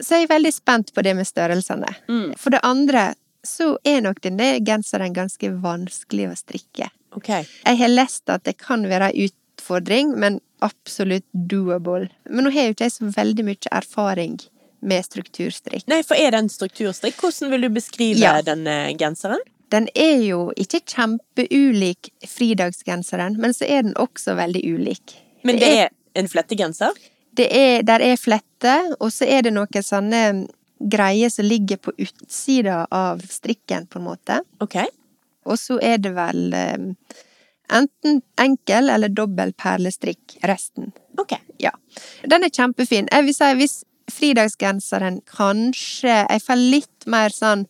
Så jeg er veldig spent på det med størrelsene. Mm. For det andre så er nok denne genseren ganske vanskelig å strikke. Okay. Jeg har lest at det kan være en utfordring, men absolutt doable. Men nå har jo ikke jeg så veldig mye erfaring med strukturstrikk. Nei, for er det en strukturstrikk? Hvordan vil du beskrive Ja. denne genseren? Den er jo ikke kjempeulik fridagsgenseren, men så er den også veldig ulik. Men det er en flettegenser? Det er, der er flette, og så er det noen sånne greier som ligger på utsida av strikken, på en måte. Ok. Og så er det vel eh, enten enkel eller dobbel perlestrikk resten. Ok. Ja. Den er kjempefin. Jeg vil si hvis fridagsgenseren kanskje Jeg får litt mer sånn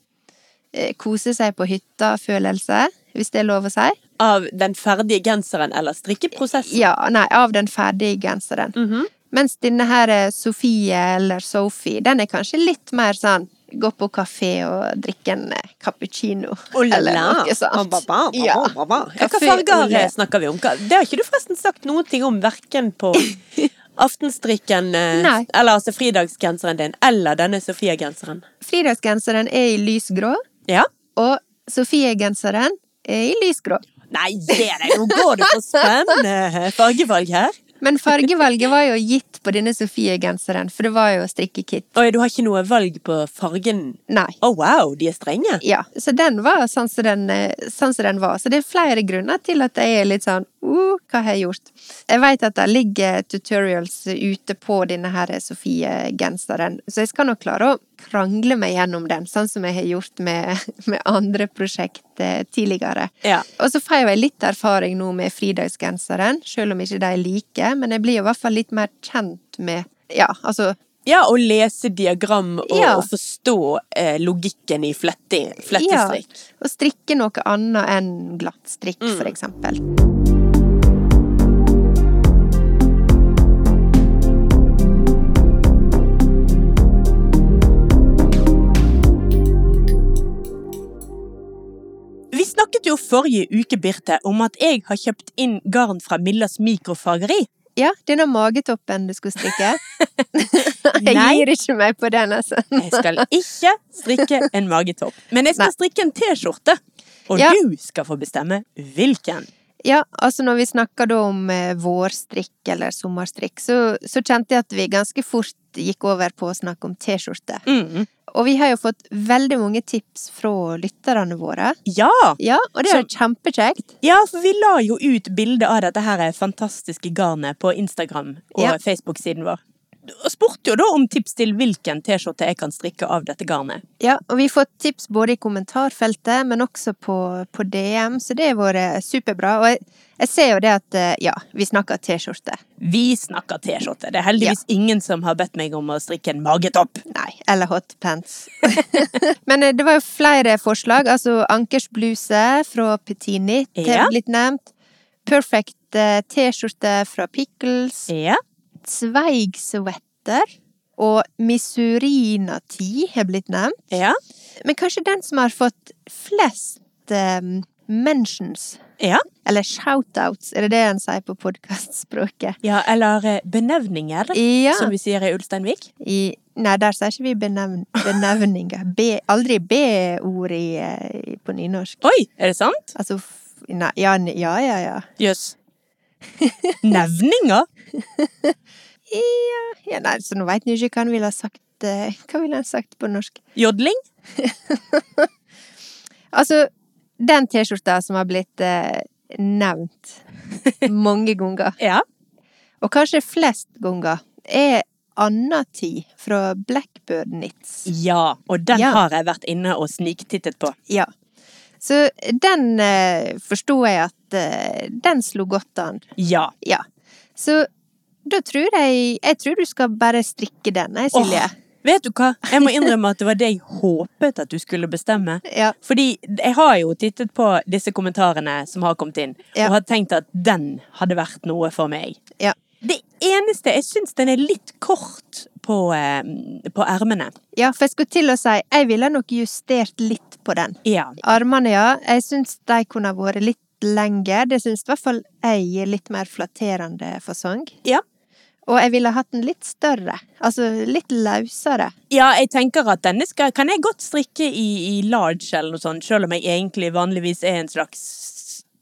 eh, kose seg på hytta-følelse, hvis det er lov å si. Av den ferdige genseren eller strikkeprosessen? Ja, nei, av den ferdige genseren. Mhm. Mens denne her eh, Sofie eller Sophie, den er kanskje litt mer sånn gå på kafé og drikke en eh, cappuccino. Oh la eller noe sånt. Ba, ba, ba, Ja. Ja, Hva farger eh, snakker vi om? Det har ikke du forresten sagt noen ting om, verken på [LAUGHS] aftenstrikken eh, Eller altså fridagsgenseren din, eller denne Sofie-genseren. Fridagsgenseren er i lysgrå, Ja? og Sofie-genseren er i lysgrå. Nei, det er det! Nå går du for spennende fargevalg her. Men fargevalget var jo gitt på denne Sofie-genseren, for det var jo strikkekit. Oi, du har ikke noe valg på fargen? Nei. Å, wow, de er strenge. Ja, så den var sånn som den, eh, sånn som den var. Så det er flere grunner til at jeg er litt sånn uh, hva har jeg gjort? Jeg vet at det ligger tutorials ute på denne her Sofie-genseren, så jeg skal nok klare å krangle meg gjennom den, sånn som jeg har gjort med, [LAUGHS] med andre prosjekt eh, tidligere. Ja. Og så får jeg litt erfaring nå med fridagsgenseren, selv om ikke de er like, men jeg blir i hvert fall litt mer kjent med Ja, altså Ja, å lese diagram og, Ja. og forstå eh, logikken i flette, flettestrikk. Ja, og strikke noe annet enn glattstrikk, Mm. for eksempel. Snakket jo forrige uke, Birte, om at jeg har kjøpt inn garn fra Millas mikrofageri. Ja, denne magetoppen du skulle strikke. [LAUGHS] jeg gir ikke meg på den, altså. Jeg skal ikke strikke en magetopp, men jeg skal Nei. strikke en T-skjorte. Og Ja. du skal få bestemme hvilken. Ja, altså når vi snakker da om eh, vårstrikk eller sommerstrikk, så, så kjente jeg at vi ganske fort gikk over på å snakke om T-skjorte. Mm. Og vi har jo fått veldig mange tips fra lytterne våre. Ja! Ja, og det er jo kjempekjekt. Ja, for vi la jo ut bilde av dette her fantastiske garnet på Instagram og Ja. Facebook-siden vår. Spurte jo da om tips til hvilken T-skjorte jeg kan strikke av dette garnet. Ja, og vi fått tips både i kommentarfeltet, men også på, på DM, så det har vært superbra. Og jeg, jeg ser jo det at eh, ja, vi snakker T-skjorte. Vi snakker T-skjorte. Det er heldigvis ingen som har bedt meg om å strikke en magetopp. Nei, eller hotpants. [LAUGHS] men eh, det var jo flere forslag. Altså Ankers bluse fra Petini Ja. litt nevnt. Perfect eh, T-skjorte fra Pickles. Ja. Zweig sweater. Og misurinati har blitt nevnt. Ja. Men kanskje den som har fått flest um, mentions, Ja. eller shoutouts, er det det en sier på podkastspråket? ja eller eh, benevninger, Ja. som vi sier i Ulsteinvik. I, nei, der sier ikke vi benevn, benevninger. Be, aldri B-ord eh, på nynorsk. Oi, er det sant? Altså Nei, ja, ja, ja, ja. ja. Jøss. Nevninger? [LAUGHS] Ja, ja nei, så nå veit jeg ikke hva han ville ha sagt. eh, Hva ville han sagt på norsk? Jodling? [LAUGHS] Altså, den T-skjorta som har blitt eh, nevnt [LAUGHS] mange ganger, Ja. og kanskje flest ganger, er Anna Tid fra Blackbird Nits. Ja, og den Ja. har jeg vært inne og sniktittet på. Ja. Så den eh, forsto jeg at eh, den slo godt an. Ja. Ja. Så da tror jeg Jeg tror du skal bare strikke den, jeg, Silje. Åh, vet du hva? Jeg må [LAUGHS] innrømme at det var det jeg håpet at du skulle bestemme. Ja. Fordi jeg har jo tittet på disse kommentarene som har kommet inn, Ja. og har tenkt at den hadde vært noe for meg. Ja. Det eneste Jeg syns den er litt kort på, eh, på ermene. ja, for jeg skulle til å si jeg ville nok justert litt på den. Ja. Armene, ja. Jeg syns de kunne vært litt lengre. Det syns i hvert fall jeg gir litt mer flatterende fasong. Ja. Og jeg ville hatt den litt større. Altså litt løsere. Ja, jeg tenker at denne skal, kan jeg godt strikke i, i large eller noe sånt, selv om jeg egentlig vanligvis er en slags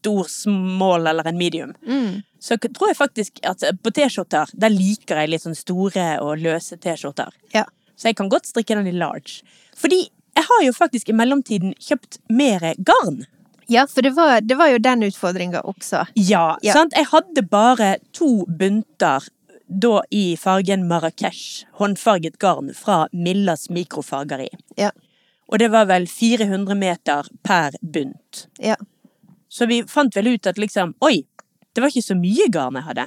stor small eller en medium. Mm. Så tror jeg faktisk at på T-skjorter, der liker jeg litt sånn store og løse T-skjorter. Ja. Så jeg kan godt strikke den i large. Fordi jeg har jo faktisk i mellomtiden kjøpt mer garn. Ja, for det var, det var jo den utfordringa også. Ja, Ja. sant? Jeg hadde bare to bunter da i fargen Marrakech, håndfarget garn fra Millas mikrofargeri. Ja. Og det var vel 400 meter per bunt. Ja. Så vi fant vel ut at liksom, oi, det var ikke så mye garn jeg hadde.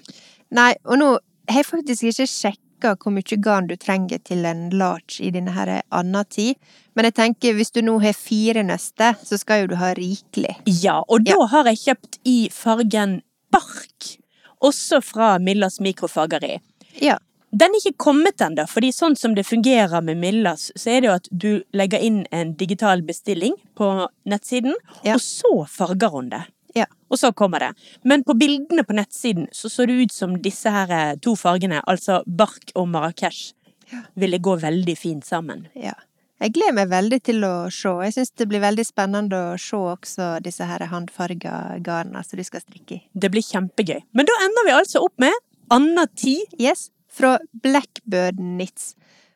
Nei, og nå har jeg faktisk ikke sjekka hvor mye garn du trenger til en large i denne her anna tid, men jeg tenker hvis du nå har fire nøster, så skal jo du ha rikelig. Ja, og da Ja. har jeg kjøpt i fargen bark, også fra Millas mikrofargeri. Ja. Den er ikke kommet ennå, fordi sånn som det fungerer med Millas, så er det jo at du legger inn en digital bestilling på nettsiden, Ja. og så farger hun det. Ja. Og så kommer det. Men på bildene på nettsiden så så det ut som disse her eh, to fargene, altså bark og Marrakech, ville gå veldig fint sammen. Ja. Jeg gleder meg veldig til å se. Jeg syns det blir veldig spennende å se også disse her håndfarga garna som du skal strikke i. Det blir kjempegøy. Men da ender vi altså opp med Anna Ti. Yes, fra Blackbird Knits.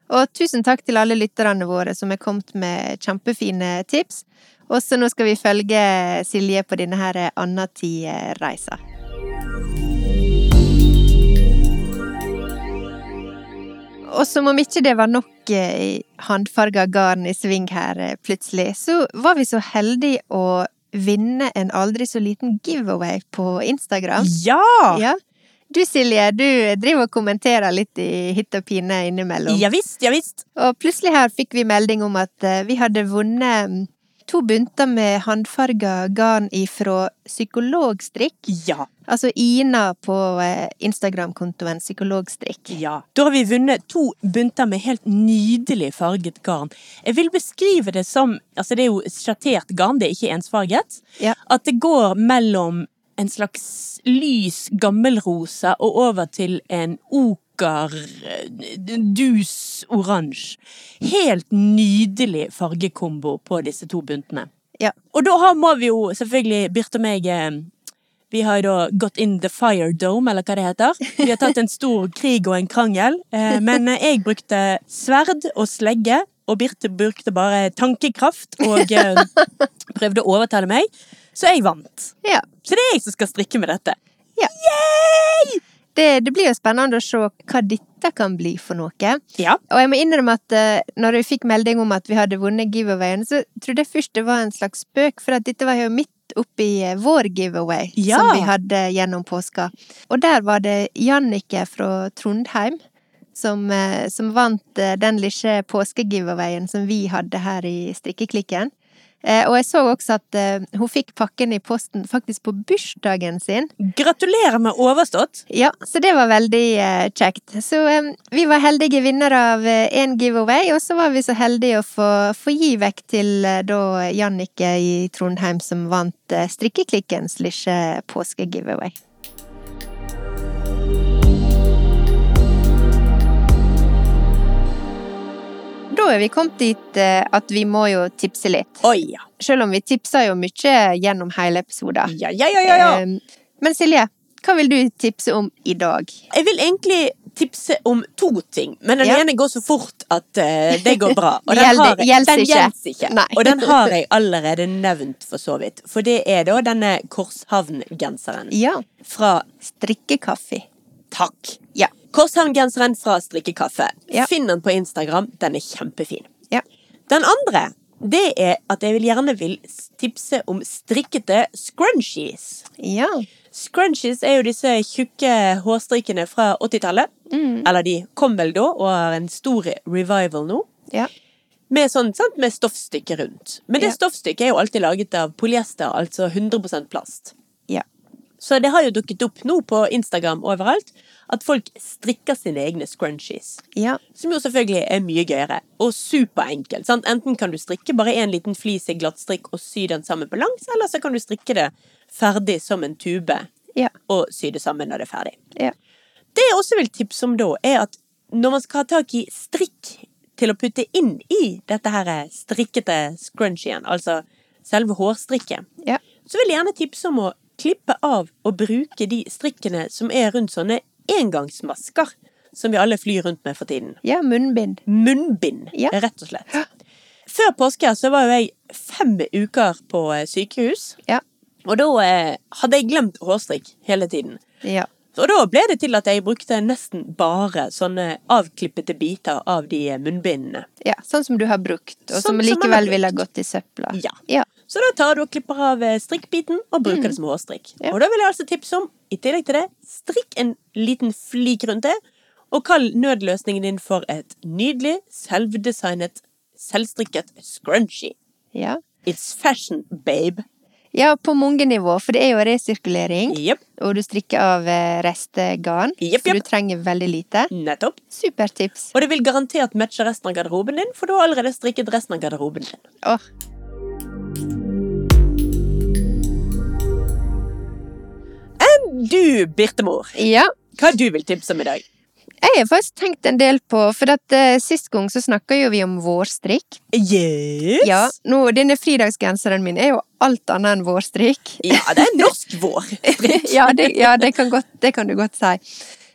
Og tusen takk til alle lytterne våre som er kommet med kjempefine tips. Og så nå skal vi følge Silje på denne her Anna Ti-reisa. Og som om ikke det var nok eh, håndfarga garn i sving her eh, plutselig, så var vi så heldige å vinne en aldri så liten giveaway på Instagram. Ja! Ja. Du Silje, du driver og kommenterer litt i hytt og pine innimellom. Ja visst, ja visst. Og plutselig her fikk vi melding om at eh, vi hadde vunnet mm, to bunter med håndfarga garn ifra Psykologstrikk. Ja. Altså Ina på eh, Instagram-kontoen Psykologstrikk. Ja. Da har vi vunnet to bunter med helt nydelig farget garn. Jeg vil beskrive det som Altså, det er jo sjattert garn, det er ikke ensfarget. Ja. At det går mellom en slags lys gammelrosa og over til en oker eh, dus oransje. Helt nydelig fargekombo på disse to buntene. Ja. Og da har, må vi jo selvfølgelig, Birte og meg eh, vi har da gått in the fire dome, eller hva det heter. Vi har tatt en stor krig og en krangel. eh, Men jeg brukte sverd og slegge, og Birte brukte bare tankekraft og prøvde å overtale meg. Så jeg vant. Ja. Så det er jeg som skal strikke med dette. ja. det, det blir jo spennende å se hva dette kan bli for noe. Ja. Og jeg må innrømme at uh, når jeg fikk melding om at vi hadde vunnet giveawayen, så trodde jeg først det var en slags spøk, for at dette var jo midt oppi uh, vår giveaway Ja. som vi hadde gjennom påska. Og der var det Jannike fra Trondheim som, uh, som vant eh, den lille påskegiveawayen som vi hadde her i Strikkeklikken. Eh, Og jeg så også at eh, hun fikk pakken i posten faktisk på bursdagen sin. Gratulerer med overstått. Ja, så det var veldig eh, kjekt. Så vi var heldige vinnere av én giveaway, og så var vi så heldige å få, få gi vekk til da Jannike i Trondheim som vant Strikkeklikkens lille påskegiveaway. Er vi kommet dit eh, at vi må jo tipse litt. Oi, ja. Selv om vi tipser jo mye gjennom hele episoden. Ja, ja, ja, ja, ja. Eh, Men Silje, hva vil du tipse om i dag? Jeg vil egentlig tipse om to ting, men den Ja. ene går så fort at eh, det går bra. [LAUGHS] Og Gjelder- har den gjelder ikke. Og den har jeg allerede nevnt, for så vidt. For det er da denne Korshavn-genseren Ja, fra strikkekaffe. Takk. Ja. Korshavn-genseren fra Strikkekaffe. Ja. Finn den på Instagram. Den er kjempefin. Ja. Den andre, det er at jeg vil gjerne vil tipse om strikkete scrunchies. Ja. Scrunchies er jo disse tjukke hårstrikene fra 80-tallet. Mm. Eller de kom vel da, og har en stor revival nå. Ja. Med, sånn, med stoffstykke rundt. Men det Ja. stoffstykket er jo alltid laget av polyester, altså 100% plast. Så det har jo dukket opp nå på Instagram overalt at folk strikker sine egne scrunchies. Ja. Som jo selvfølgelig er mye gøyere, og superenkelt. Sant? Enten kan du strikke bare en liten flis i glattstrikk og sy den sammen på langs, eller så kan du strikke det ferdig som en tube Ja. og sy det sammen når det er ferdig. Ja. Det jeg også vil tipse om da, er at når man skal ha tak i strikk til å putte inn i dette her strikkete scrunchien, altså selve hårstrikket, Ja. så vil jeg gjerne tipse om å klippe av og bruke de strikkene som er rundt sånne engangsmasker, som vi alle flyr rundt med for tiden. Ja, munnbind. Munnbind, Ja. rett og slett. Før påske så var jo jeg fem uker på eh, sykehus, Ja. og da eh, hadde jeg glemt hårstrikk hele tiden. Ja. Og da ble det til at jeg brukte nesten bare sånne avklippete biter av de eh, munnbindene. ja. Sånn som du har brukt, og Sånn som som likevel ville gått i søpla. Ja. Ja. Så da tar du og klipper av eh, strikkbiten og bruker det som hårstrikk. Mm. Ja. Og da vil jeg altså tipse om, i tillegg til det, strikk en liten flik rundt det, og kall nødløsningen din for et nydelig, selvdesignet, selvstrikket scrunchie. Ja. It's fashion, babe. ja, på mange nivå, for det er jo resirkulering, Yep. og du strikker av restegarn, yep, yep. så du trenger veldig lite. nettopp. Supertips. Og det vil garantert matche resten av garderoben din, for du har allerede strikket resten av garderoben din. Åh, Du, Birtemor, ja. hva du vil tipse om i dag? Jeg har faktisk tenkt en del på, for at uh, sist gang så snakka jo vi om vårstrikk. Yes! Ja, nå, denne fridagsgenseren min er jo alt annet enn vårstrikk. Ja, det er norsk vår. [LAUGHS] ja, det, ja det, kan godt, det kan du godt si.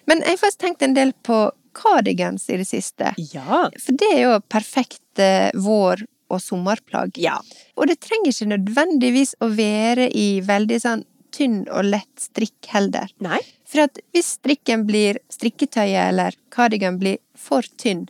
Men jeg har faktisk tenkt en del på cardigans i det siste. Ja. For det er jo perfekt uh, vår- og sommerplagg. Ja. Og det trenger ikke nødvendigvis å være i veldig sånn tynn og lett strikk heller. Nei. For at hvis strikken blir strikketøyet eller kardigan blir for tynn,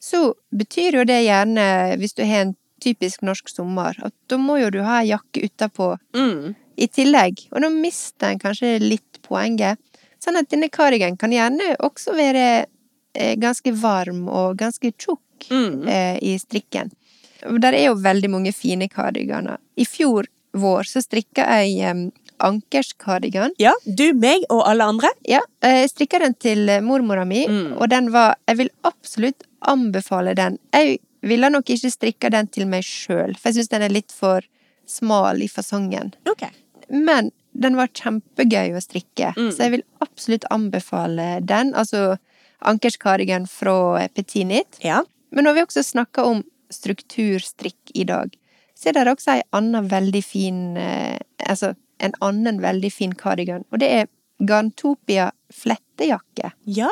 så betyr jo det gjerne, hvis du har en typisk norsk sommer, at da må jo du ha ei jakke utapå Mm. i tillegg, og da mister en kanskje litt poenget. Sånn at denne cardigan kan gjerne også være eh, ganske varm og ganske tjukk Mm. eh, i strikken. Der er jo veldig mange fine kardiganer. I fjor vår så strikka jeg ankerskardigan. Ja, du, meg og alle andre. Ja, eh, jeg strikka den til eh, mormora mi, Mm. og den var Jeg vil absolutt anbefale den. Jeg ville nok ikke strikka den til meg sjøl, for jeg syns den er litt for smal i fasongen. Ok. Men den var kjempegøy å strikke, Mm. så jeg vil absolutt anbefale den. Altså ankerskardigan fra Petinit. Ja. Men når vi også snakker om strukturstrikk i dag, så er det også ei anna veldig fin eh, Altså en annen veldig fin kardigan, og det er Gantopia flettejakke. Ja.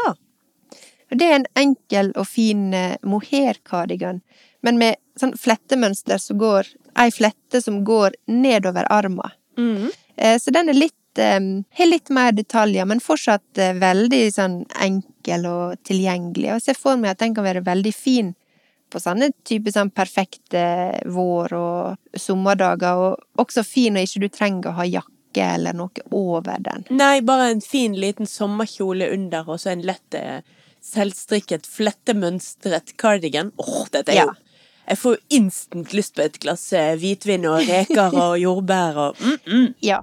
Det er en enkel og fin eh, mohair-kardigan, men med sånn flettemønster som går Ei flette som går nedover armen. Mm. Eh, så den er litt um, har litt mer detaljer, men fortsatt veldig sånn enkel og tilgjengelig. Og jeg ser for meg at den kan være veldig fin på sånne type sånn perfekte vår- og sommerdager, og også fin når ikke du trenger å ha jakke eller noe over den. Nei, bare en fin liten sommerkjole under, og så en lett eh, selvstrikket, flettemønstret cardigan. Åh, dette er jo Ja. Jeg får jo instant lyst på et glass eh, hvitvin og reker og jordbær og mm, mm. Ja.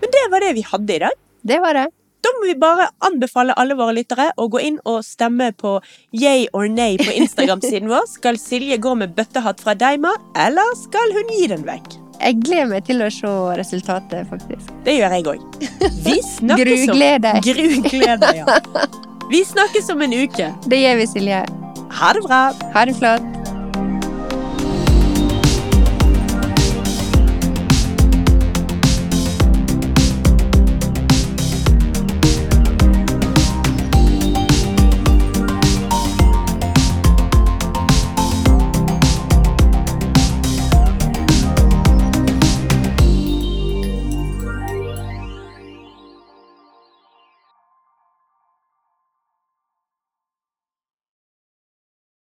Men det var det vi hadde i dag. Det var det. Da må vi bare anbefale alle våre lyttere å gå inn og stemme på yay or nay på Instagram-siden vår. Skal Silje gå med bøttehatt fra Deima, eller skal hun gi den vekk? Jeg gleder meg til å se resultatet, faktisk. Det gjør jeg òg. Vi snakkes om Grugled deg. Grugled deg, ja. [LAUGHS] Vi snakkes om en uke. Det gjør vi, Silje. Ha det bra. Ha det flott.